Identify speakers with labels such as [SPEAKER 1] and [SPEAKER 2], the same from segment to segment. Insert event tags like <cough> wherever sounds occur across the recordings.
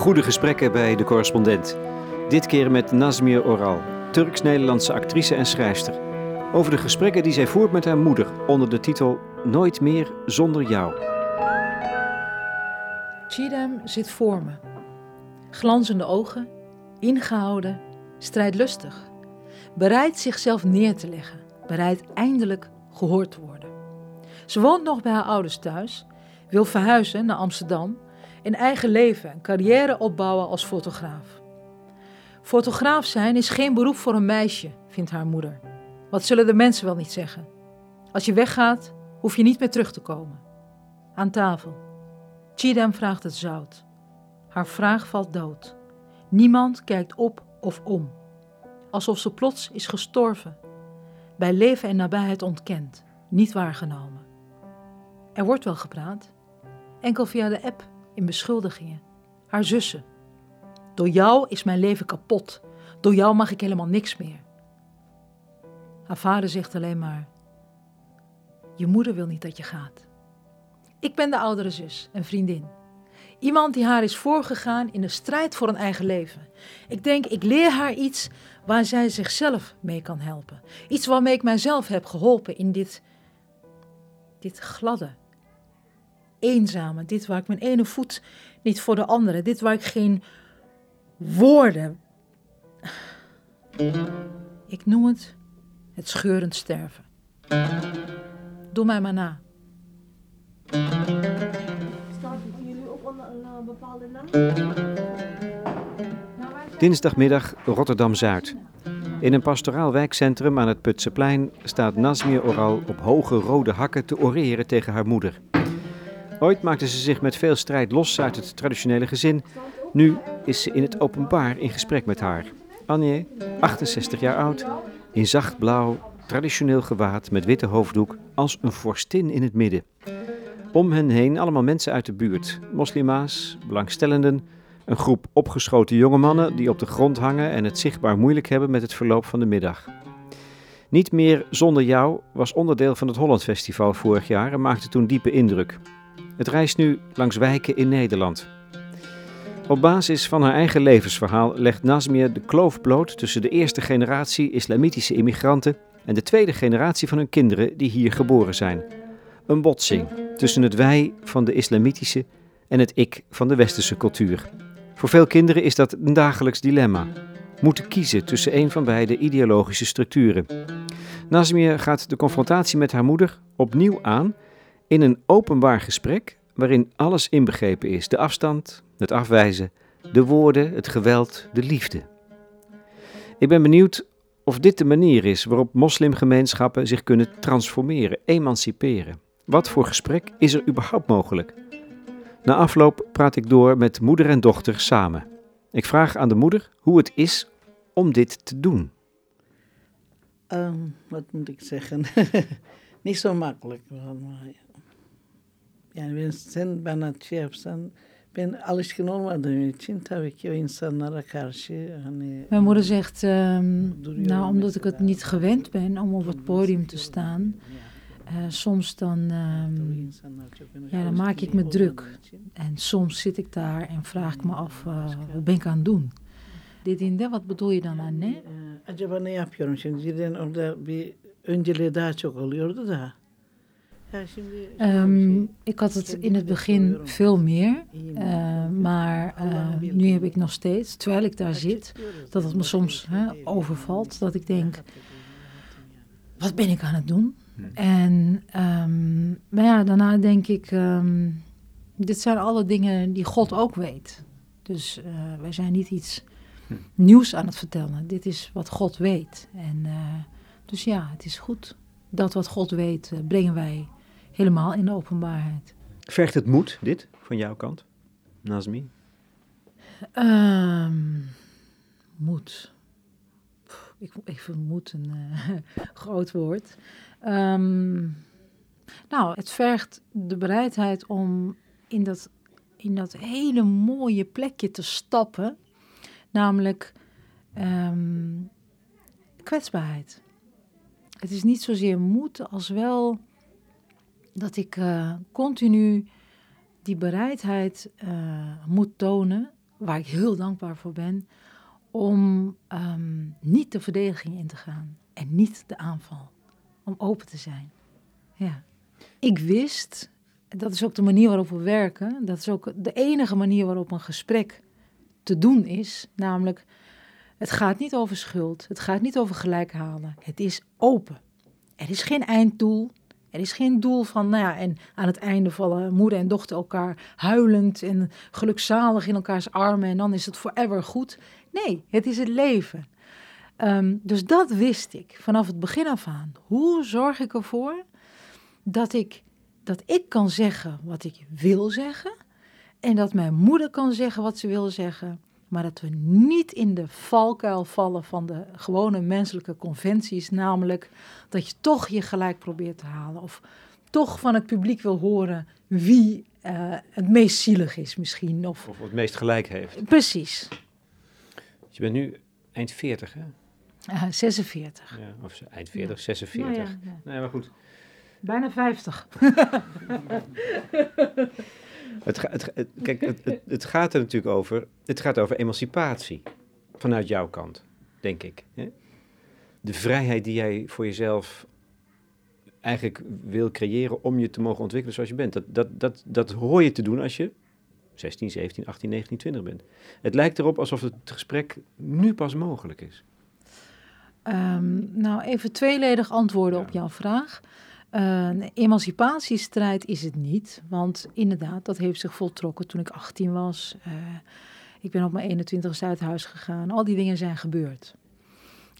[SPEAKER 1] Goede gesprekken bij de correspondent. Dit keer met Nazmir Oral, Turks-Nederlandse actrice en schrijfster. Over de gesprekken die zij voert met haar moeder onder de titel Nooit meer zonder jou.
[SPEAKER 2] Chidam zit voor me. Glanzende ogen, ingehouden, strijdlustig. Bereid zichzelf neer te leggen, bereid eindelijk gehoord te worden. Ze woont nog bij haar ouders thuis, wil verhuizen naar Amsterdam, een eigen leven en carrière opbouwen als fotograaf. Fotograaf zijn is geen beroep voor een meisje, vindt haar moeder. Wat zullen de mensen wel niet zeggen? Als je weggaat, hoef je niet meer terug te komen. Aan tafel. Chidam vraagt het zout. Haar vraag valt dood. Niemand kijkt op of om. Alsof ze plots is gestorven. Bij leven en nabijheid ontkend, niet waargenomen. Er wordt wel gepraat, enkel via de app in beschuldigingen. Haar zussen. Door jou is mijn leven kapot. Door jou mag ik helemaal niks meer. Haar vader zegt alleen maar: Je moeder wil niet dat je gaat. Ik ben de oudere zus en vriendin. Iemand die haar is voorgegaan in de strijd voor een eigen leven. Ik denk, ik leer haar iets waar zij zichzelf mee kan helpen. Iets waarmee ik mijzelf heb geholpen in dit, dit gladde, eenzame. Dit waar ik mijn ene voet niet voor de andere. Dit waar ik geen woorden. Ik noem het het scheurend sterven. Doe mij maar na.
[SPEAKER 3] Staat jullie op een, een bepaalde naam?
[SPEAKER 1] Dinsdagmiddag Rotterdam-Zuid. In een pastoraal wijkcentrum aan het Putseplein staat Nazmir Oral op hoge rode hakken te oreren tegen haar moeder. Ooit maakte ze zich met veel strijd los uit het traditionele gezin. Nu is ze in het openbaar in gesprek met haar. Anje, 68 jaar oud, in zacht blauw, traditioneel gewaad met witte hoofddoek, als een vorstin in het midden. Om hen heen allemaal mensen uit de buurt, moslima's, belangstellenden, een groep opgeschoten jonge mannen die op de grond hangen en het zichtbaar moeilijk hebben met het verloop van de middag. Niet meer zonder jou was onderdeel van het Holland Festival vorig jaar en maakte toen diepe indruk. Het reist nu langs wijken in Nederland. Op basis van haar eigen levensverhaal legt Nazmir de kloof bloot tussen de eerste generatie islamitische immigranten en de tweede generatie van hun kinderen die hier geboren zijn. Een botsing tussen het wij van de islamitische en het ik van de westerse cultuur. Voor veel kinderen is dat een dagelijks dilemma. Moeten kiezen tussen een van beide ideologische structuren. Nazmir gaat de confrontatie met haar moeder opnieuw aan in een openbaar gesprek waarin alles inbegrepen is: de afstand, het afwijzen, de woorden, het geweld, de liefde. Ik ben benieuwd of dit de manier is waarop moslimgemeenschappen zich kunnen transformeren, emanciperen. Wat voor gesprek is er überhaupt mogelijk? Na afloop praat ik door met moeder en dochter samen. Ik vraag aan de moeder hoe het is om dit te doen.
[SPEAKER 4] Ehm, wat moet ik zeggen? <laughs> Niet zo makkelijk. Yani ben sen bana şey yapsan ben alışkın olmadığım için tabii ki o insanlara karşı hani
[SPEAKER 2] Mijn moeder zegt, ehm, nou omdat ik het niet gewend ben om op het podium te staan, eh, soms dan,
[SPEAKER 4] önemli.
[SPEAKER 2] ja, dan maak ik me druk. En soms zit ik daar en vraag ik me af, eh, wat ben ik aan het doen? Dediğinde wat bedoel je dan anne?
[SPEAKER 4] Ee, acaba ne yapıyorum şimdi? Birden orada bir önceliği daha çok oluyordu da.
[SPEAKER 2] Ehm, ik had het in het begin veel meer, eh, maar eh, nu heb ik nog steeds, terwijl ik daar zit, dat het me soms hè, overvalt. Dat ik denk, wat ben ik aan het doen? En, ehm, maar ja, daarna denk ik, ehm, dit zijn alle dingen die God ook weet. Dus eh, wij zijn niet iets nieuws aan het vertellen. Dit is wat God weet. En eh, dus ja, het is goed. Dat wat God weet, brengen wij helemaal in de openbaarheid.
[SPEAKER 1] Vergt het moed, dit, van jouw kant, Nazmi?
[SPEAKER 2] Ehm, moed. Pff, Ik, ik vind moed een eh, <laughs> groot woord. Ehm, nou, het vergt de bereidheid om in dat, in dat hele mooie plekje te stappen. Namelijk ehm, kwetsbaarheid. Het is niet zozeer moed als wel dat ik eh, continu die bereidheid eh, moet tonen waar ik heel dankbaar voor ben, om ehm, niet de verdediging in te gaan en niet de aanval. Om open te zijn. Ja. Ik wist, dat is ook de manier waarop we werken, dat is ook de enige manier waarop een gesprek te doen is, namelijk het gaat niet over schuld, het gaat niet over gelijk halen, het is open. Er is geen einddoel, er is geen doel van, nou ja, en aan het einde vallen moeder en dochter elkaar huilend en gelukzalig in elkaars armen en dan is het forever goed. Nee, het is het leven. Ehm, dus dat wist ik vanaf het begin af aan. Hoe zorg ik ervoor dat ik, dat ik kan zeggen wat ik wil zeggen en dat mijn moeder kan zeggen wat ze wil zeggen maar dat we niet in de valkuil vallen van de gewone menselijke conventies, namelijk dat je toch je gelijk probeert te halen of toch van het publiek wil horen wie uh, het meest zielig is misschien. Of,
[SPEAKER 1] of het meest gelijk heeft.
[SPEAKER 2] Precies.
[SPEAKER 1] Je bent nu eind 40, hè?
[SPEAKER 2] Uh, 46.
[SPEAKER 1] Ja, of eind 40, ja. 46. Nou ja. Nee, maar goed.
[SPEAKER 2] Bijna 50. <laughs>
[SPEAKER 1] Het, het, het, kijk, het, het, gaat er natuurlijk over. Het gaat over emancipatie. Vanuit jouw kant, denk ik. Hè? De vrijheid die jij voor jezelf eigenlijk wil creëren om je te mogen ontwikkelen zoals je bent. Dat, dat, dat, dat hoor je te doen als je 16, 17, 18, 19, 20 bent. Het lijkt erop alsof het gesprek nu pas mogelijk is.
[SPEAKER 2] Um, nou, even tweeledig antwoorden ja. op jouw vraag. Een emancipatiestrijd is het niet, want inderdaad, dat heeft zich voltrokken toen ik 18 was. Uh, ik ben op mijn 21 uit gegaan. Al die dingen zijn gebeurd.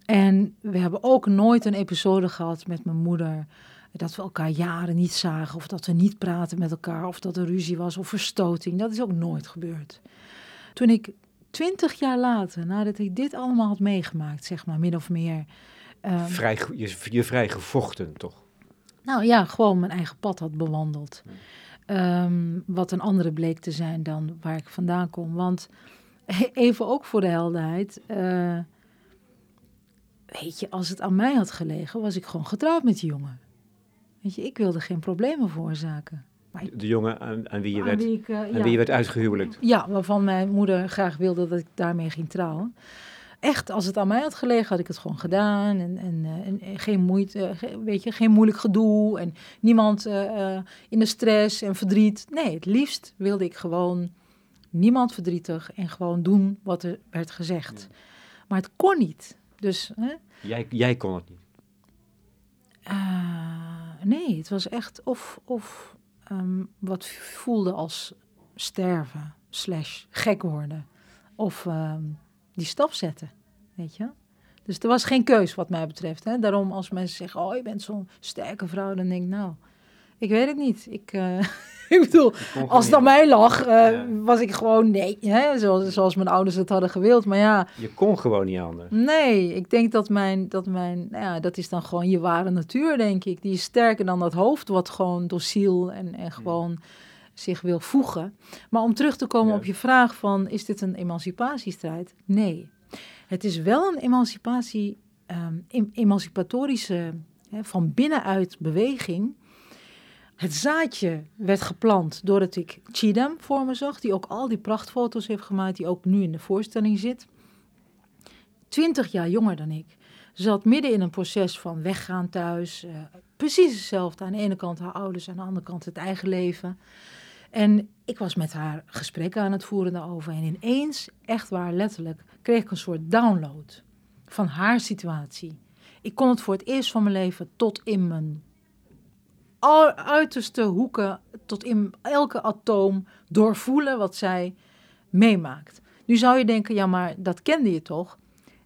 [SPEAKER 2] En we hebben ook nooit een episode gehad met mijn moeder dat we elkaar jaren niet zagen, of dat we niet praten met elkaar, of dat er ruzie was of verstoting. Dat is ook nooit gebeurd. Toen ik twintig jaar later, nadat ik dit allemaal had meegemaakt, zeg maar, min of meer.
[SPEAKER 1] Um, vrij, je, je vrij gevochten, toch?
[SPEAKER 2] Nou ja, gewoon mijn eigen pad had bewandeld. Um, wat een andere bleek te zijn dan waar ik vandaan kom. Want <laughs> even ook voor de helderheid. Uh, weet je, als het aan mij had gelegen, was ik gewoon getrouwd met die jongen. Weet je, ik wilde geen problemen veroorzaken.
[SPEAKER 1] Maar de jongen aan, aan wie je, werd, wie ik, uh, aan ja. wie je werd uitgehuwelijkt?
[SPEAKER 2] Ja, waarvan mijn moeder graag wilde dat ik daarmee ging trouwen echt, als het aan mij had gelegen, had ik het gewoon gedaan. En, en, en geen moeite, uh, weet je, geen moeilijk gedoe. En niemand uh, in de stress en verdriet. Nee, het liefst wilde ik gewoon niemand verdrietig en gewoon doen wat er werd gezegd. Ja. Maar het kon niet. Dus, hè?
[SPEAKER 1] Jij, jij kon het niet?
[SPEAKER 2] nee, het was echt of, of um, wat voelde als sterven, slash gek worden. Of... Um, die stap zetten. Weet je? Dus er was geen keus wat mij betreft. Hè? Daarom als mensen zeggen, oh je bent zo'n sterke vrouw, dan denk ik, nou, ik weet het niet. Ik, uh, <laughs> ik bedoel, als het aan mij lag, uh, ja. was ik gewoon nee, hè? Zoals, zoals mijn ouders het hadden gewild. Maar ja.
[SPEAKER 1] Je kon gewoon niet anders.
[SPEAKER 2] Nee, ik denk dat mijn, dat mijn, nou ja, dat is dan gewoon je ware natuur, denk ik. Die is sterker dan dat hoofd, wat gewoon dociel en, en gewoon zich wil voegen. Maar om terug te komen ja. op je vraag van, is dit een emancipatiestrijd? Nee. Het is wel een emancipatie, um, emancipatorische, hè, van binnenuit beweging. Het zaadje werd geplant doordat ik Chidam voor me zag, die ook al die prachtfoto's heeft gemaakt, die ook nu in de voorstelling zit. Twintig jaar jonger dan ik. Zat midden in een proces van weggaan thuis. Uh, precies hetzelfde. Aan de ene kant haar ouders, aan de andere kant het eigen leven. En ik was met haar gesprekken aan het voeren daarover. En ineens, echt waar, letterlijk, kreeg ik een soort download van haar situatie. Ik kon het voor het eerst van mijn leven tot in mijn uiterste hoeken, tot in elke atoom doorvoelen wat zij meemaakt. Nu zou je denken, ja, maar dat kende je toch?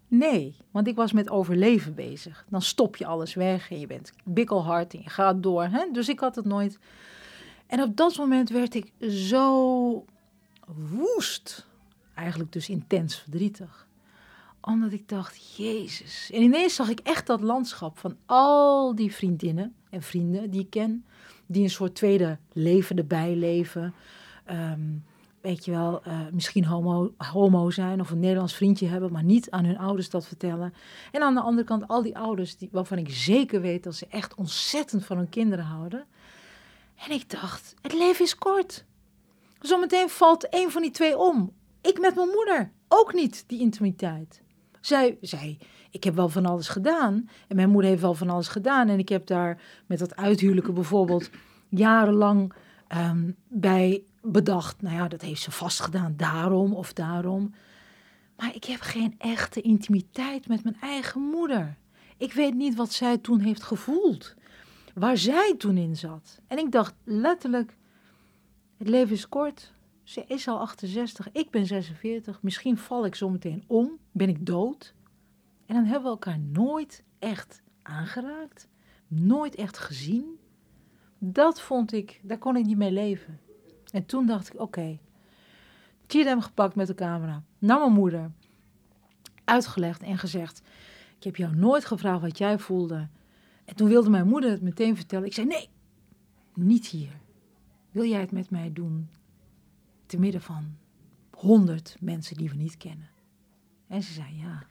[SPEAKER 2] Nee, want ik was met overleven bezig. Dan stop je alles weg en je bent bikkelhard en je gaat door. Hè? Dus ik had het nooit en op dat moment werd ik zo woest, eigenlijk dus intens verdrietig. Omdat ik dacht, Jezus. En ineens zag ik echt dat landschap van al die vriendinnen en vrienden die ik ken, die een soort tweede leven erbij leven. Um, weet je wel, uh, misschien homo, homo zijn of een Nederlands vriendje hebben, maar niet aan hun ouders dat vertellen. En aan de andere kant al die ouders die, waarvan ik zeker weet dat ze echt ontzettend van hun kinderen houden. En ik dacht, het leven is kort. Zometeen valt een van die twee om. Ik met mijn moeder ook niet, die intimiteit. Zij zei, ik heb wel van alles gedaan. En mijn moeder heeft wel van alles gedaan. En ik heb daar met dat uithuwelijken bijvoorbeeld jarenlang ehm, bij bedacht. Nou ja, dat heeft ze vast gedaan, daarom of daarom. Maar ik heb geen echte intimiteit met mijn eigen moeder. Ik weet niet wat zij toen heeft gevoeld. Waar zij toen in zat. En ik dacht letterlijk, het leven is kort. Ze is al 68, ik ben 46. Misschien val ik zo meteen om, ben ik dood. En dan hebben we elkaar nooit echt aangeraakt. Nooit echt gezien. Dat vond ik, daar kon ik niet mee leven. En toen dacht ik, oké. Okay, Tierem gepakt met de camera. Naar mijn moeder. Uitgelegd en gezegd. Ik heb jou nooit gevraagd wat jij voelde. En toen wilde mijn moeder het meteen vertellen. Ik zei, nee, niet hier. Wil jij het met mij doen? Te midden van honderd mensen die we niet kennen. En ze zei ja.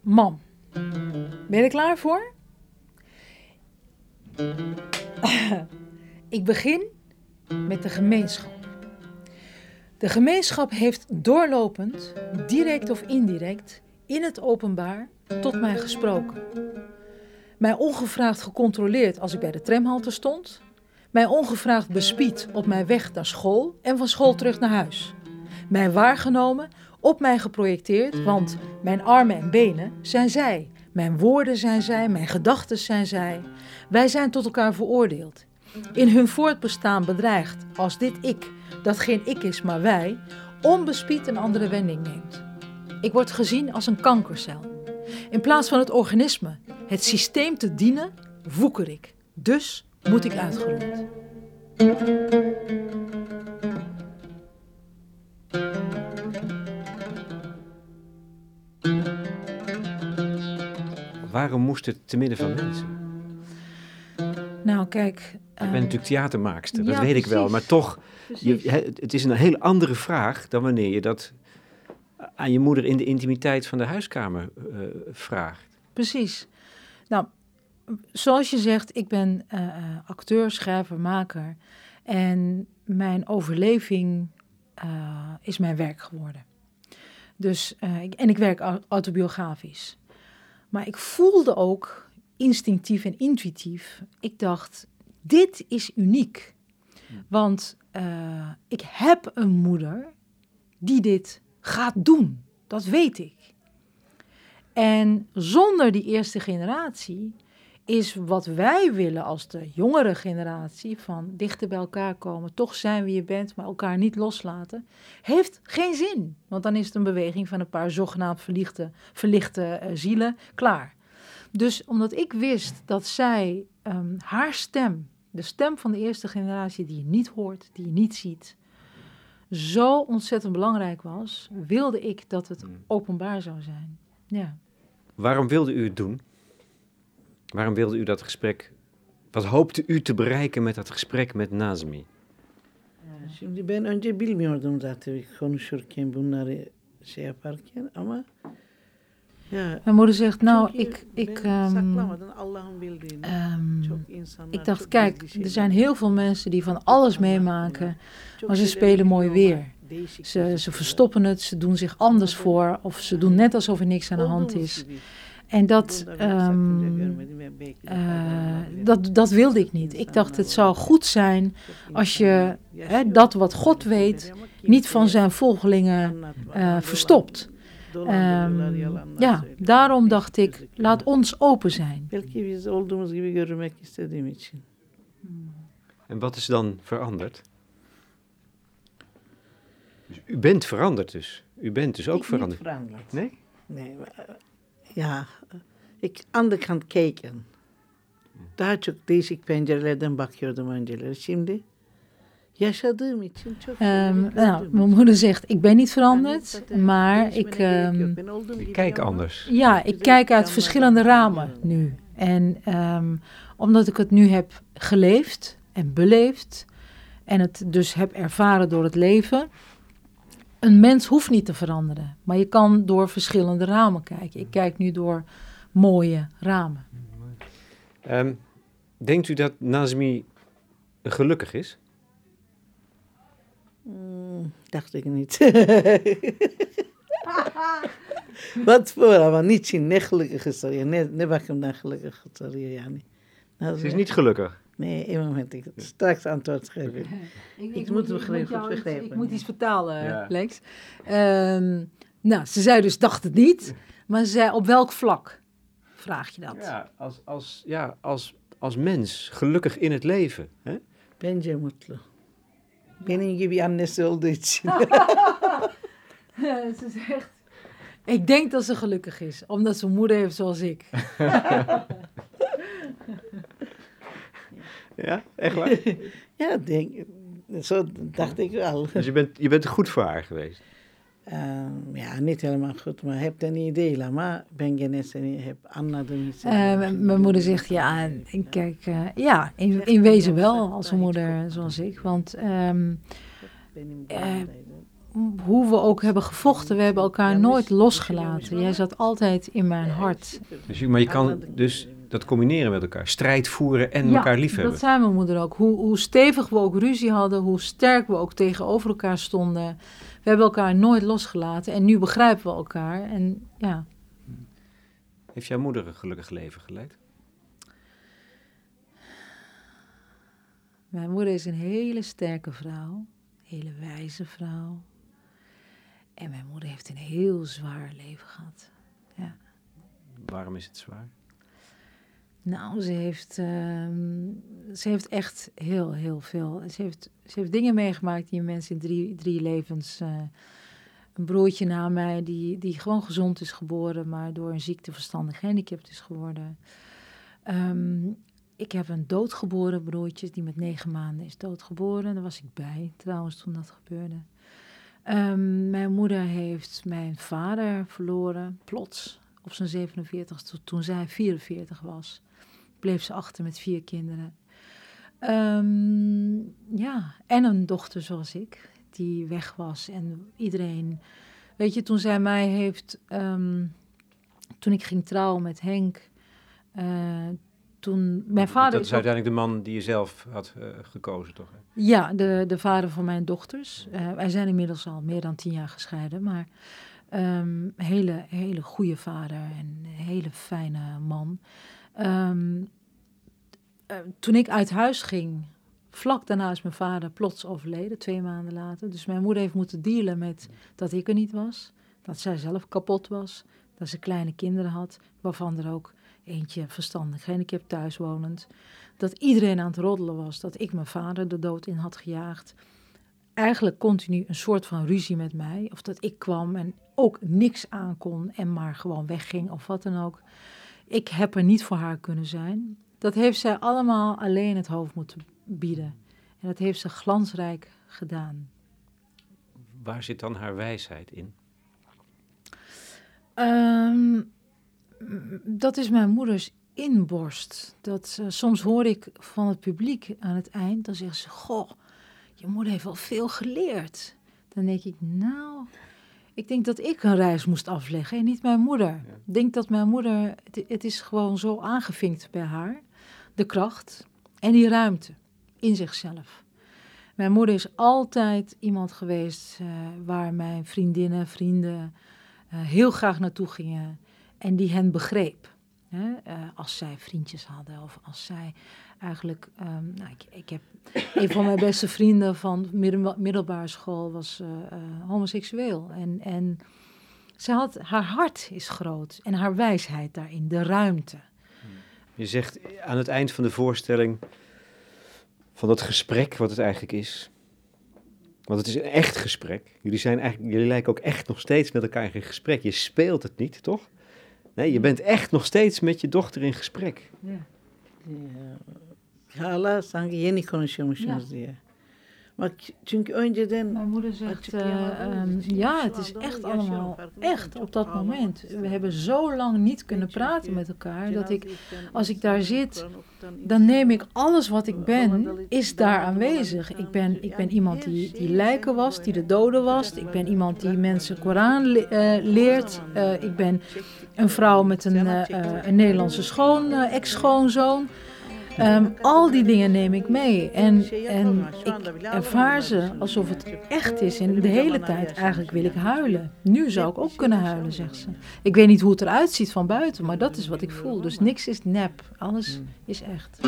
[SPEAKER 2] Mam, ben je er klaar voor? Ik begin met de gemeenschap. De gemeenschap heeft doorlopend, direct of indirect, in het openbaar tot mij gesproken. Mij ongevraagd gecontroleerd als ik bij de tramhalte stond. Mij ongevraagd bespied op mijn weg naar school en van school terug naar huis. Mij waargenomen, op mij geprojecteerd, want mijn armen en benen zijn zij. Mijn woorden zijn zij, mijn gedachten zijn zij. Wij zijn tot elkaar veroordeeld. In hun voortbestaan bedreigd als dit ik, dat geen ik is, maar wij, onbespied een andere wending neemt. Ik word gezien als een kankercel. In plaats van het organisme, het systeem te dienen, woeker ik. Dus moet ik uitgeroeid.
[SPEAKER 1] Waarom moest het te midden van mensen?
[SPEAKER 2] Nou, kijk.
[SPEAKER 1] Je
[SPEAKER 2] ehm,
[SPEAKER 1] bent natuurlijk theatermaakster, dat
[SPEAKER 2] ja,
[SPEAKER 1] weet ik wel. Maar toch, je, het is een hele andere vraag dan wanneer je dat aan je moeder in de intimiteit van de huiskamer eh, vraagt.
[SPEAKER 2] Precies. Nou, zoals je zegt, ik ben eh, eh, acteur, schrijver, maker. En mijn overleving eh, is mijn werk geworden. Dus, eh, ik, en ik werk au- autobiografisch. Maar ik voelde ook instinctief en intuïtief. Ik dacht, dit is uniek. Want eh, ik heb een moeder die dit gaat doen. Dat weet ik. En zonder die eerste generatie is wat wij willen als de jongere generatie van dichter bij elkaar komen, toch zijn wie je bent, maar elkaar niet loslaten, heeft geen zin. Want dan is het een beweging van een paar zogenaamd verlichte, verlichte eh, zielen, klaar. Dus omdat ik wist dat zij ehm, haar stem, de stem van de eerste generatie die je niet hoort, die je niet ziet, zo ontzettend belangrijk was, wilde ik dat het openbaar zou zijn. Ja.
[SPEAKER 1] Waarom wilde u het doen? Waarom wilde u dat gesprek? Wat hoopte u te bereiken met dat gesprek met Nazmi?
[SPEAKER 4] Şimdi ben önce bilmiyordum zaten konuşurken bunları şey yaparken ama ya
[SPEAKER 2] Mijn moeder zegt, nou, ik, ik, ehm, ehm,
[SPEAKER 4] çok insanlar
[SPEAKER 2] ik dacht, kijk, er zijn heel veel mensen die van alles meemaken, maar ze spelen mooi weer. Ze, ze verstoppen het, ze doen zich anders voor, of ze doen net alsof er niks aan de hand is. En dat, ehm, eh, dat, dat wilde ik niet. Ik dacht, het zou goed zijn als je hè, dat wat God weet niet van zijn volgelingen eh, verstopt. Ehm, ja, daarom dacht ik, laat ons open zijn.
[SPEAKER 4] Için.
[SPEAKER 1] En wat is dan veranderd? Dus u bent veranderd dus. U bent dus ook
[SPEAKER 4] Ik
[SPEAKER 1] veranderd.
[SPEAKER 4] Niet veranderd.
[SPEAKER 1] Nee?
[SPEAKER 4] Nee, eh, ja, eh, ik aan de kant keken. Daha çok değişik pencerelerden bakıyordum önceleri. Şimdi yaşadığım için çok
[SPEAKER 2] Ehm, nou, mijn moeder zegt, ik ben niet veranderd,
[SPEAKER 4] zaten
[SPEAKER 2] maar ik, ehm,
[SPEAKER 4] olduğum
[SPEAKER 1] Ik
[SPEAKER 4] gibi
[SPEAKER 1] kijk anders.
[SPEAKER 2] ja, ik kijk uit verschillende ramen nu. En ehm, omdat ik het nu heb geleefd en beleefd en het dus heb ervaren door het leven, een mens hoeft niet te veranderen, maar je kan door verschillende ramen kijken. Ik kijk nu door mooie ramen.
[SPEAKER 1] Ehm, denkt u dat Nazmi gelukkig is?
[SPEAKER 4] Mm, dacht ik niet. <laughs> Wat voor, maar niet zien, net gelukkig is er. Nee, nee, wacht hem dan gelukkig is er, ja, niet.
[SPEAKER 1] Ze is niet gelukkig.
[SPEAKER 4] Nee, één moment, ik straks antwoord geven. Ik moet het begrijpen,
[SPEAKER 2] jou iets-
[SPEAKER 4] begrijpen,
[SPEAKER 2] Ik moet iets vertalen,
[SPEAKER 1] Ja.
[SPEAKER 2] Lex. Ehm, nou, ze zei dus, dacht het niet. Maar ze zei, op welk vlak vraag je dat?
[SPEAKER 1] Ja, als, als, ja als, als mens, gelukkig in het leven. Hè?
[SPEAKER 4] Bence mutlu. Benim gibi annesi olduğu için.
[SPEAKER 2] ze zegt, ik denk dat ze gelukkig is, omdat ze een moeder heeft zoals ik. <laughs>
[SPEAKER 1] Ja, echt waar? <laughs>
[SPEAKER 4] ja, denk, zo dacht ik wel.
[SPEAKER 1] dus je bent, je bent goed voor haar geweest.
[SPEAKER 4] Ehm, ja, niet helemaal goed, maar heb een idee, laat maar ben genezen en heb Anna er niet.
[SPEAKER 2] Eh, mijn moeder zegt, ja, ik kijk, eh, ja, in, in wezen wel als een moeder zoals ik. Want ehm, eh, hoe we ook hebben gevochten, we hebben elkaar nooit losgelaten. Jij zat altijd in mijn hart.
[SPEAKER 1] Dus je, maar je kan dus dat combineren met elkaar. Strijd voeren en
[SPEAKER 2] Ja,
[SPEAKER 1] elkaar liefhebben.
[SPEAKER 2] Dat zei mijn moeder ook. Hoe, hoe stevig we ook ruzie hadden, hoe sterk we ook tegenover elkaar stonden. We hebben elkaar nooit losgelaten en nu begrijpen we elkaar. En ja,
[SPEAKER 1] Heeft jouw moeder een gelukkig leven geleid?
[SPEAKER 2] mijn moeder is een hele sterke vrouw, hele wijze vrouw. En mijn moeder heeft een heel zwaar leven gehad.
[SPEAKER 1] Waarom is het zwaar?
[SPEAKER 2] Nou, ze heeft, ehm, ze heeft echt heel, heel veel. Ze heeft, ze heeft dingen meegemaakt die een mens in drie, drie levens. eh, een broertje na mij die, die gewoon gezond is geboren, maar door een ziekte verstandig gehandicapt is geworden. Ehm, ik heb een doodgeboren broertje die met negen maanden is doodgeboren. Daar was ik bij trouwens toen dat gebeurde. Ehm, mijn moeder heeft mijn vader verloren, plots, op zijn 47 toen zij 44 was bleef ze achter met vier kinderen. Ehm, ja, en een dochter zoals ik, die weg was. En iedereen, weet je, toen zij mij heeft, ehm, toen ik ging trouwen met Henk, eh, toen, mijn vader
[SPEAKER 1] dat
[SPEAKER 2] is
[SPEAKER 1] is
[SPEAKER 2] ook-
[SPEAKER 1] uiteindelijk de man die je zelf had eh, gekozen, toch? hè?
[SPEAKER 2] ja, de, de vader van mijn dochters. Eh, wij zijn inmiddels al meer dan tien jaar gescheiden, maar een hele, hele goede vader en een hele fijne man. Ehm, eh, toen ik uit huis ging, vlak daarna is mijn vader plots overleden, twee maanden later. Dus mijn moeder heeft moeten dealen met dat ik er niet was, dat zij zelf kapot was, dat ze kleine kinderen had, waarvan er ook eentje verstandig gehandicapt thuis wonend dat iedereen aan het roddelen was, dat ik mijn vader de dood in had gejaagd. Eigenlijk continu een soort van ruzie met mij, of dat ik kwam en ook niks aankon en maar gewoon wegging of wat dan ook. Ik heb er niet voor haar kunnen zijn. Dat heeft zij allemaal alleen het hoofd moeten bieden. En dat heeft ze glansrijk gedaan.
[SPEAKER 1] Waar zit dan haar wijsheid in?
[SPEAKER 2] Ehm, dat is mijn moeders inborst. Dat, eh, soms hoor ik van het publiek aan het eind, dan zeggen ze: Goh, je moeder heeft wel veel geleerd. Dan denk ik: Nou, ik denk dat ik een reis moest afleggen en niet mijn moeder. Ik denk dat mijn moeder, het, het is gewoon zo aangevinkt bij haar, de kracht en die ruimte in zichzelf. Mijn moeder is altijd iemand geweest eh, waar mijn vriendinnen, vrienden eh, heel graag naartoe gingen en die hen begreep. Eh, als zij vriendjes hadden of als zij eigenlijk... ehm, nou, ik, ik heb een van mijn beste vrienden van middelbare school was eh, eh, homoseksueel. En, en ze had, haar hart is groot en haar wijsheid daarin, de ruimte.
[SPEAKER 1] Je zegt aan het eind van de voorstelling van dat gesprek, wat het eigenlijk is. Want het is een echt gesprek. Jullie, zijn eigenlijk, jullie lijken ook echt nog steeds met elkaar in gesprek. Je speelt het niet, toch? Nee, je bent echt nog steeds met je dochter in gesprek.
[SPEAKER 2] Ja.
[SPEAKER 4] Konuşuyormuşuz diye. Maar çünkü önceden
[SPEAKER 2] Mijn moeder zegt, eh, ehm,
[SPEAKER 4] için
[SPEAKER 2] ja, het is echt allemaal, echt op dat moment. We
[SPEAKER 4] istedim.
[SPEAKER 2] hebben zo lang niet kunnen praten met elkaar, dat ik, als ik daar zit, dan neem ik alles wat ik ben, is daar aanwezig. Ik ben, ik ben iemand die, die lijken was, die de doden was. Ik ben iemand die mensen Koran le- eh, leert. Eh, ik ben een vrouw met een, eh, eh, een Nederlandse schoon, eh, ex-schoonzoon. Ehm, al die dingen neem ik mee. En, en ik ervaar ze alsof het echt is. En de hele tijd eigenlijk wil ik huilen. Nu zou ik ook kunnen huilen, zegt ze. Ik weet niet hoe het eruit ziet van buiten, maar dat is wat ik voel. Dus niks is nep. Alles is echt.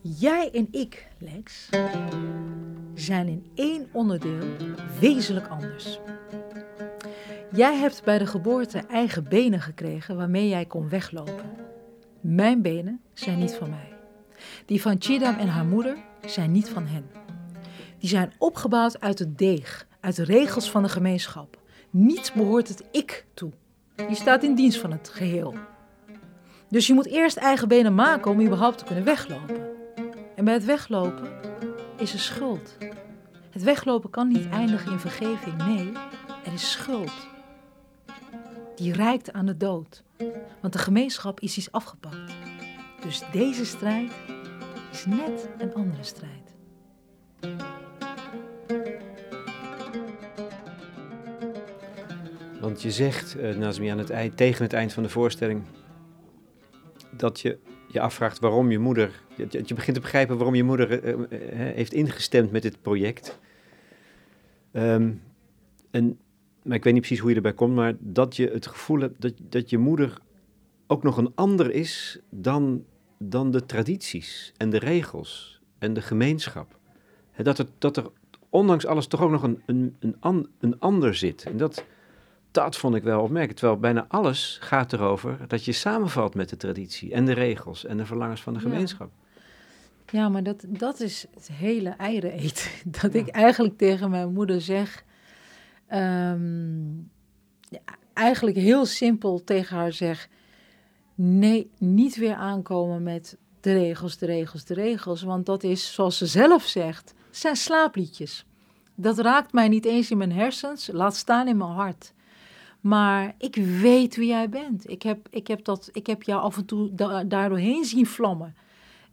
[SPEAKER 2] Jij en ik, Lex, zijn in één onderdeel wezenlijk anders. Jij hebt bij de geboorte eigen benen gekregen waarmee jij kon weglopen. Mijn benen zijn niet van mij. Die van Chidam en haar moeder zijn niet van hen. Die zijn opgebouwd uit het deeg, uit de regels van de gemeenschap. Niets behoort het ik toe. Je staat in dienst van het geheel. Dus je moet eerst eigen benen maken om überhaupt te kunnen weglopen. En bij het weglopen is er schuld. Het weglopen kan niet eindigen in vergeving. Nee, er is schuld. Die reikt aan de dood. Want de gemeenschap is iets afgepakt. Dus deze strijd is net een andere strijd.
[SPEAKER 1] Want je zegt, eh Nazmi, aan het eind, tegen het eind van de voorstelling, dat je je afvraagt waarom je moeder, je, je- begint te begrijpen waarom je moeder eh, eh, heeft ingestemd met dit project. Ehm, en, maar ik weet niet precies hoe je erbij komt, maar dat je het gevoel hebt dat, dat je moeder ook nog een ander is dan, dan de tradities en de regels en de gemeenschap. Dat er, dat er ondanks alles toch ook nog een, een, een, an- een ander zit. En dat, dat vond ik wel opmerkelijk. Terwijl bijna alles gaat erover dat je samenvalt met de traditie en de regels en de verlangens van de gemeenschap.
[SPEAKER 2] Ja, maar dat, dat is het hele eieren eten. <laughs> Dat ik eigenlijk tegen mijn moeder zeg. Ehm, eigenlijk heel simpel tegen haar zeg. Nee, niet weer aankomen met de regels, de regels, de regels. Want dat is, zoals ze zelf zegt, zijn slaapliedjes. Dat raakt mij niet eens in mijn hersens, laat staan in mijn hart. Maar ik weet wie jij bent. Ik heb, ik heb, dat, ik heb jou af en toe da daardoorheen zien vlammen.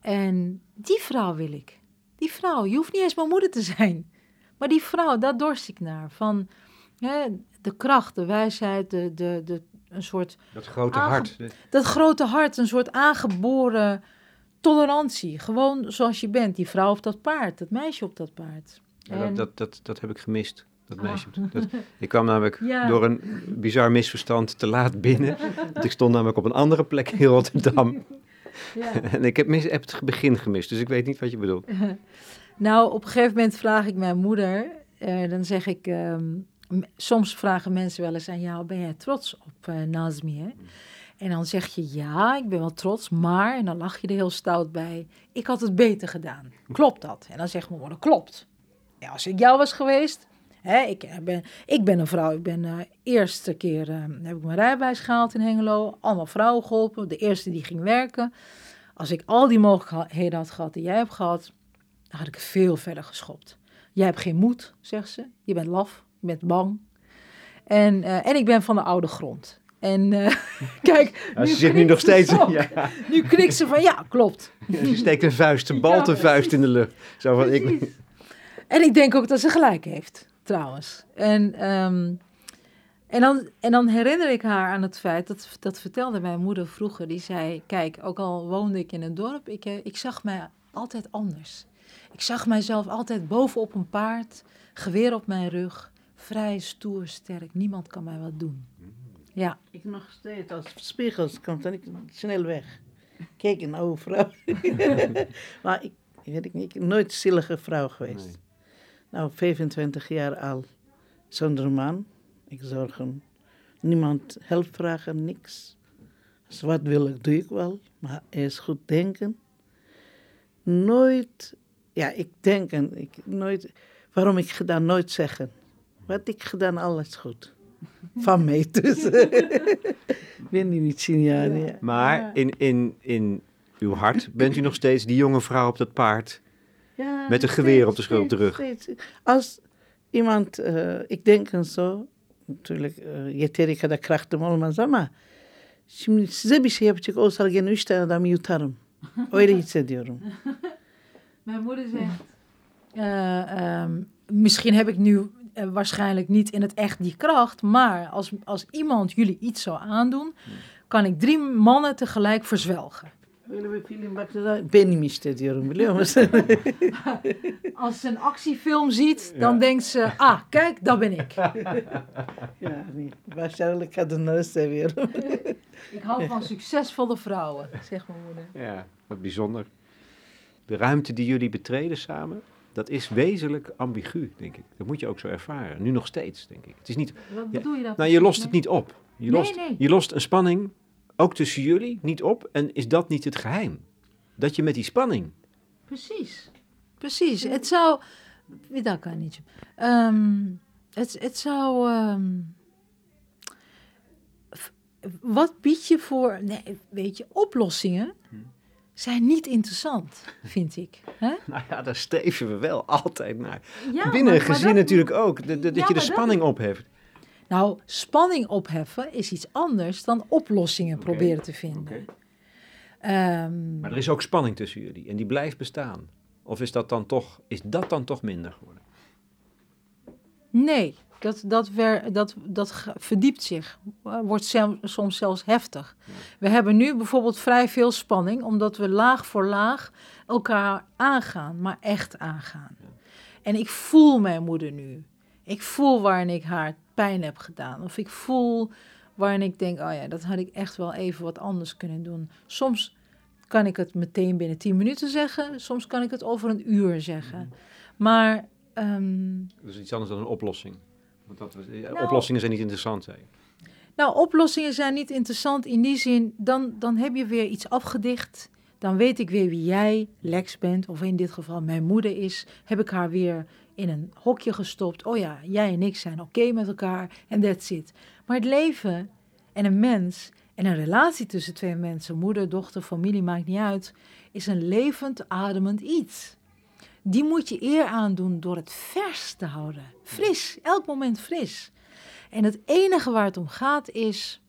[SPEAKER 2] En die vrouw wil ik. Die vrouw, je hoeft niet eens mijn moeder te zijn. Maar die vrouw, daar dorst ik naar. Van hè, de kracht, de wijsheid, de, de, de, een soort,
[SPEAKER 1] Dat grote
[SPEAKER 2] Aange-
[SPEAKER 1] hart. Ja,
[SPEAKER 2] En-
[SPEAKER 1] dat, dat, dat, dat heb ik gemist. Dat
[SPEAKER 2] Ah.
[SPEAKER 1] meisje. Dat, ik kwam namelijk <laughs>
[SPEAKER 2] Ja.
[SPEAKER 1] door een bizar misverstand te laat binnen. Want ik stond namelijk op een andere plek in Rotterdam. <laughs>
[SPEAKER 2] Ja.
[SPEAKER 1] En ik heb, mis, heb het begin gemist, dus ik weet niet wat je bedoelt. <laughs>
[SPEAKER 2] Nou, op een gegeven moment vraag ik mijn moeder, eh, dan zeg ik, ehm, soms vragen mensen wel eens aan jou, ben jij trots op eh Nazmi? Hè? En dan zeg je, ja, ik ben wel trots, maar, en dan lach je er heel stout bij, ik had het beter gedaan. <laughs> Klopt dat? En dan zegt mijn moeder, klopt. Ja, als ik jou was geweest, hè, ik, eh, ben, ik ben een vrouw, ik ben de eerste keer, eh, heb ik mijn rijbewijs gehaald in Hengelo, allemaal vrouwen geholpen, de eerste die ging werken. Als ik al die mogelijkheden had gehad die jij hebt gehad, dan had ik veel verder geschopt. Jij hebt geen moed, zegt ze. Je bent laf, bent bang. En, eh, en ik ben van de oude grond. En eh, <laughs> kijk,
[SPEAKER 1] ze zit nu nog steeds.
[SPEAKER 2] zo.
[SPEAKER 1] Ja, <laughs>
[SPEAKER 2] Nu knikt ze van, ja, klopt.
[SPEAKER 1] ze steekt een vuist, een balte <laughs>
[SPEAKER 2] Ja,
[SPEAKER 1] vuist in de lucht. Zo van, ik.
[SPEAKER 2] En ik denk ook dat ze gelijk heeft, trouwens. En, ehm, en, dan, en dan herinner ik haar aan het feit, dat, dat vertelde mijn moeder vroeger. Die zei, kijk, ook al woonde ik in een dorp, ik, eh, ik zag mij altijd anders. Ik zag mijzelf altijd bovenop een paard, geweer op mijn rug, vrij, stoer, sterk. Niemand kan mij wat doen. Ja,
[SPEAKER 4] Ik nog steeds, als spiegels komt, dan ik snel weg. Kijk, een oude vrouw. <laughs> maar ik, weet ik niet, ik ben nooit een zielige vrouw geweest.
[SPEAKER 1] Nee.
[SPEAKER 4] Nou, 25 jaar al zonder man. Ik zorg hem. Niemand help vragen, niks. Als wat wil ik, doe ik wel. Maar eerst goed denken. Nooit, ja, ik denk en ik nooit, waarom ik gedaan, nooit zeggen. Wat ik gedaan, alles goed. Van mij dus. Benim için yani.
[SPEAKER 1] Maar in, in, in uw hart bent u nog steeds die jonge vrouw op dat paard.
[SPEAKER 4] Ja,
[SPEAKER 1] Met een geweer op de
[SPEAKER 4] steeds,
[SPEAKER 1] schuld terug.
[SPEAKER 4] steeds, steeds. Als iemand, eh, ik denk en zo, natuurlijk eh, yeteri kadar krachtım olmaz ama şimdi size bir şey yapacak olsa gene üç tane adamı yutarım. Öyle <laughs> hissediyorum.
[SPEAKER 2] Mijn moeder zegt. eh, ehm, misschien heb ik nu eh, waarschijnlijk niet in het echt die kracht, maar als, als iemand jullie iets zou aandoen, kan ik drie mannen tegelijk verzwelgen.
[SPEAKER 4] Öyle bir film baktı da benim işte diyorum biliyor musun?
[SPEAKER 2] Als ze een actiefilm ziet, dan denkt ze: ah, kijk, dat ben ik.
[SPEAKER 4] yani başarılı kadınları seviyorum.
[SPEAKER 2] Ik hou van succesvolle vrouwen, zegt mijn moeder.
[SPEAKER 1] Ja, wat bijzonder. De ruimte die jullie betreden samen, dat is wezenlijk ambigu, denk ik. Dat moet je ook zo ervaren. Nu nog steeds, denk ik. Het is niet,
[SPEAKER 2] Wat
[SPEAKER 1] Ja,
[SPEAKER 2] bedoel je daar?
[SPEAKER 1] nou, je lost het niet op. Je, lost,
[SPEAKER 2] nee.
[SPEAKER 1] je lost een spanning, ook tussen jullie, niet op. En is dat niet het geheim? Dat je met die spanning...
[SPEAKER 2] Precies. Precies. Het zou. Bir dakika anneciğim. Ehm, het, het zou. ehm, wat bied je voor. Nee, weet je, oplossingen zijn niet interessant, vind ik. Hè? <laughs>
[SPEAKER 1] Nou ja, daar streven we wel altijd naar.
[SPEAKER 2] Ja,
[SPEAKER 1] Binnen een gezin
[SPEAKER 2] dat-
[SPEAKER 1] natuurlijk ook. Dat, dat
[SPEAKER 2] Ja,
[SPEAKER 1] je de
[SPEAKER 2] dat-
[SPEAKER 1] spanning opheft.
[SPEAKER 2] Nou, spanning opheffen is iets anders dan oplossingen proberen te vinden. Ehm,
[SPEAKER 1] Maar er is ook spanning tussen jullie. En die blijft bestaan. Of is dat dan toch, is dat dan toch minder geworden?
[SPEAKER 2] Nee, dat, dat, wer, dat, dat verdiept zich, eh, wordt soms zelfs heftig. We hebben nu bijvoorbeeld vrij veel spanning, omdat we laag voor laag elkaar aangaan, maar echt aangaan. En ik voel mijn moeder nu. Ik voel waarin ik haar pijn heb gedaan. Of ik voel waarin ik denk, oh ja, dat had ik echt wel even wat anders kunnen doen. Soms kan ik het meteen binnen 10 minuten zeggen, soms kan ik het over een uur zeggen. Maar ehm,
[SPEAKER 1] Dat is iets anders dan een oplossing. Want dat, eh,
[SPEAKER 2] Nou-
[SPEAKER 1] oplossingen zijn niet interessant, zei je.
[SPEAKER 2] Nou, oplossingen zijn niet interessant in die zin, dan, dan heb je weer iets afgedicht. Dan weet ik weer wie jij, Lex, bent, of in dit geval mijn moeder is. Heb ik haar weer in een hokje gestopt. Oh ja, jij en ik zijn oké met elkaar en that's it. Maar het leven en een mens en een relatie tussen twee mensen, moeder, dochter, familie, maakt niet uit, is een levend, ademend iets. Die moet je eer aandoen door het vers te houden. Fris, elk moment fris. En het enige waar het om gaat is,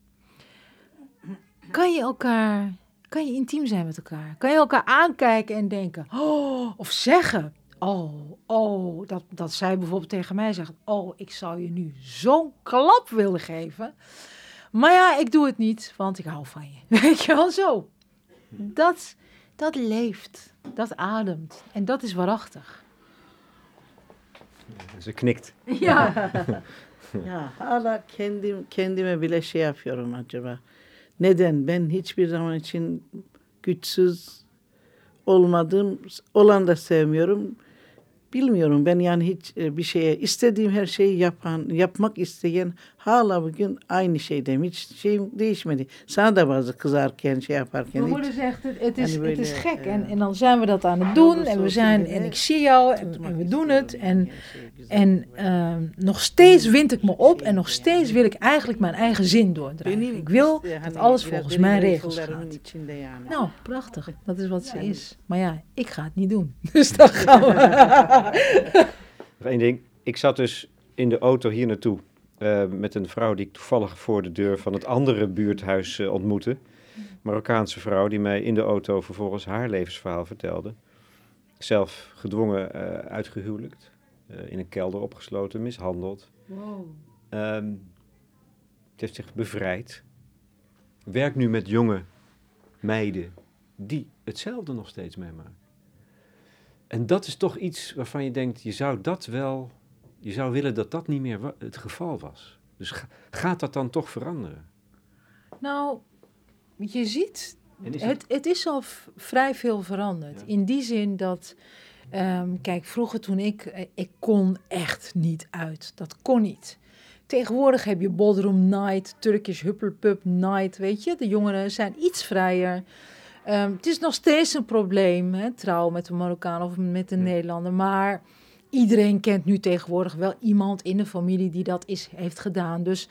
[SPEAKER 2] kan je elkaar, kan je intiem zijn met elkaar? Kan je elkaar aankijken en denken, oh, of zeggen, oh, oh, dat, dat zij bijvoorbeeld tegen mij zegt, oh, ik zou je nu zo'n klap willen geven. Maar ja, ik doe het niet, want ik hou van je. <laughs> Weet je wel, zo. Dat, dat leeft, dat ademt en dat is waarachtig.
[SPEAKER 1] Ze knikt. <laughs>
[SPEAKER 2] Ja. <laughs>
[SPEAKER 4] ya hala kendim kendime bile şey yapıyorum acaba. Neden ben hiçbir zaman için güçsüz olmadım, olan da sevmiyorum. Bilmiyorum ben yani hiç e, bir şeye istediğim her şeyi yapan, yapmak isteyen hala bugün aynı şeydeyim. Hiç şeyim değişmedi. Sana da bazı kızarken şey yaparken
[SPEAKER 2] Mijn moeder zegt, het, is, het is gek.
[SPEAKER 4] eh,
[SPEAKER 2] En, en dan zijn we dat aan het doen. En we zijn, en ik zie jou en, we doen het. En, en ehm, nog steeds wind ik me op. En nog steeds wil ik eigenlijk mijn eigen zin doordraaien. Ik wil dat alles volgens mijn regels gaat. Nou, prachtig. Dat is wat ze is. Maar ja, ik ga het niet doen. <laughs> Dus dan gaan we.
[SPEAKER 1] Nog één ding. Ik zat dus in de auto hier naartoe eh, met een vrouw die ik toevallig voor de deur van het andere buurthuis eh, ontmoette. Marokkaanse vrouw die mij in de auto vervolgens haar levensverhaal vertelde. Zelf gedwongen eh, uitgehuwelijkt, eh, in een kelder opgesloten, mishandeld. Ehm, het heeft zich bevrijd. Werkt nu met jonge meiden die hetzelfde nog steeds meemaken. En dat is toch iets waarvan je denkt, je zou dat wel, je zou willen dat dat niet meer het geval was. Dus ga- gaat dat dan toch veranderen?
[SPEAKER 2] Nou, je ziet
[SPEAKER 1] is
[SPEAKER 2] Het, het is al vrij veel veranderd.
[SPEAKER 1] Ja.
[SPEAKER 2] In die zin dat, ehm, kijk, vroeger toen ik, eh, ik kon echt niet uit. Dat kon niet. Tegenwoordig heb je Bodrum Night, Turkish Huppelpup Night, weet je. De jongeren zijn iets vrijer. Ehm, het is nog steeds een probleem, hè, trouw met een Marokkaan of met
[SPEAKER 1] Ja.
[SPEAKER 2] Nederlander. Maar iedereen kent nu tegenwoordig wel iemand in de familie die dat is, heeft gedaan. Dus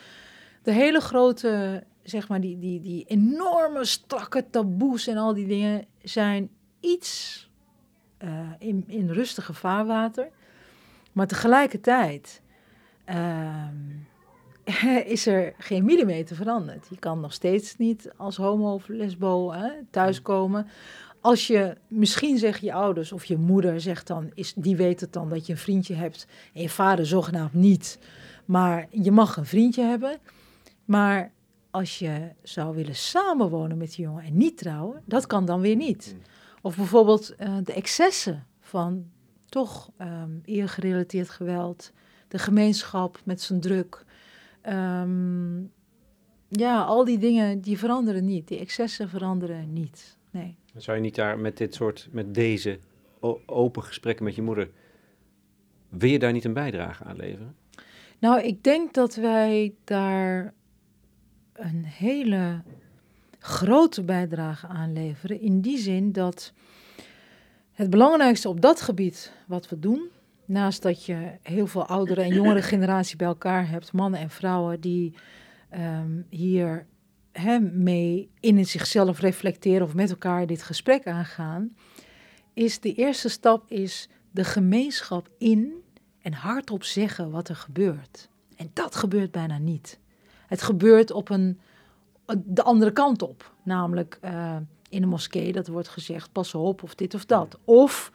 [SPEAKER 2] de hele grote zeg maar, die, die, die enorme strakke taboes en al die dingen zijn iets uh, in, in rustige vaarwater. Maar tegelijkertijd uh, <laughs> is er geen millimeter veranderd. Je kan nog steeds niet als homo of lesbo hè, thuiskomen. Als je, misschien zeggen je ouders of je moeder zegt dan, is, die weet het dan dat je een vriendje hebt en je vader zogenaamd niet. Maar je mag een vriendje hebben. Maar als je zou willen samenwonen met die jongen en niet trouwen, dat kan dan weer niet. Mm. Of bijvoorbeeld uh, de excessen van toch um, eergerelateerd geweld, de gemeenschap met zijn druk. Um, ja, al die dingen die veranderen niet. Die excessen veranderen niet. Nee.
[SPEAKER 1] Zou je niet daar met dit soort, met deze open gesprekken met je moeder, wil je daar niet een bijdrage aan leveren?
[SPEAKER 2] Nou, ik denk dat wij daar een hele grote bijdrage aanleveren. In die zin dat het belangrijkste op dat gebied wat we doen, naast dat je heel veel oudere en jongere <clears throat> generatie bij elkaar hebt, mannen en vrouwen die um, hier he, mee in zichzelf reflecteren of met elkaar dit gesprek aangaan, is de eerste stap is de gemeenschap in en hardop zeggen wat er gebeurt. En dat gebeurt bijna niet. Het gebeurt op een de andere kant op. Namelijk uh, in de moskee, dat wordt gezegd, pas op of dit of dat. Of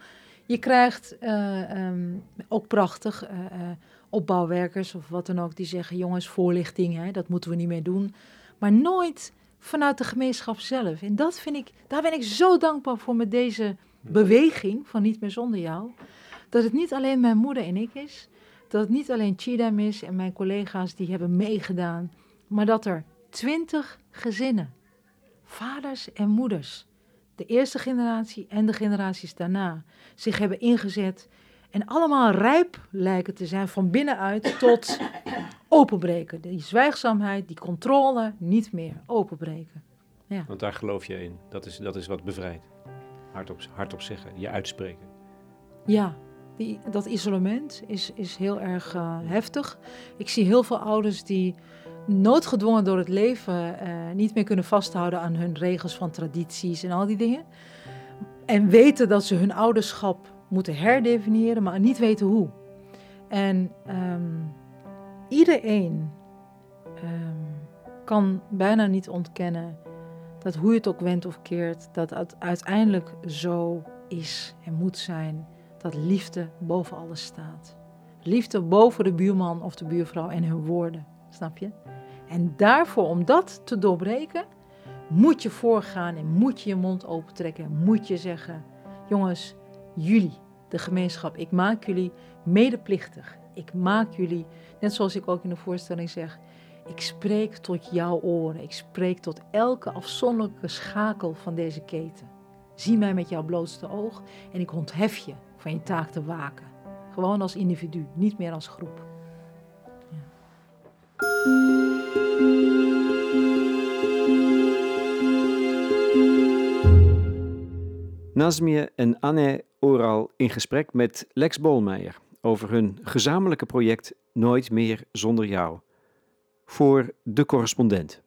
[SPEAKER 2] je krijgt uh, um, ook prachtig uh, opbouwwerkers of wat dan ook, die zeggen, jongens, voorlichting, hè, dat moeten we niet meer doen. Maar nooit vanuit de gemeenschap zelf. En dat vind ik, daar ben ik zo dankbaar voor met deze beweging van Niet meer zonder jou. Dat het niet alleen mijn moeder en ik is, dat het niet alleen Chidam is en mijn collega's die hebben meegedaan, maar dat er twintig gezinnen, vaders en moeders, de eerste generatie en de generaties daarna, zich hebben ingezet en allemaal rijp lijken te zijn van binnenuit tot <coughs> openbreken. Die zwijgzaamheid, die controle, niet meer openbreken.
[SPEAKER 1] Ja. Want daar geloof je in. Dat is, dat is wat bevrijdt. Hardop, hardop zeggen, je uitspreken.
[SPEAKER 2] Ja, die, dat isolement is, is heel erg uh, heftig. Ik zie heel veel ouders die noodgedwongen door het leven uh, niet meer kunnen vasthouden aan hun regels van tradities en al die dingen. En weten dat ze hun ouderschap moeten herdefiniëren, maar niet weten hoe. En um, iedereen um, kan bijna niet ontkennen dat hoe je het ook wendt of keert, dat het uiteindelijk zo is en moet zijn dat liefde boven alles staat. Liefde boven de buurman of de buurvrouw en hun woorden, snap je? En daarvoor, om dat te doorbreken, moet je voorgaan en moet je je mond opentrekken en moet je zeggen: jongens, jullie, de gemeenschap, ik maak jullie medeplichtig. Ik maak jullie, net zoals ik ook in de voorstelling zeg, ik spreek tot jouw oren. Ik spreek tot elke afzonderlijke schakel van deze keten. Zie mij met jouw blootste oog en ik onthef je van je taak te waken. Gewoon als individu, niet meer als groep.
[SPEAKER 1] Nazmie en Anne Oral in gesprek met Lex Bolmeijer over hun gezamenlijke project Nooit meer zonder jou. Voor de correspondent.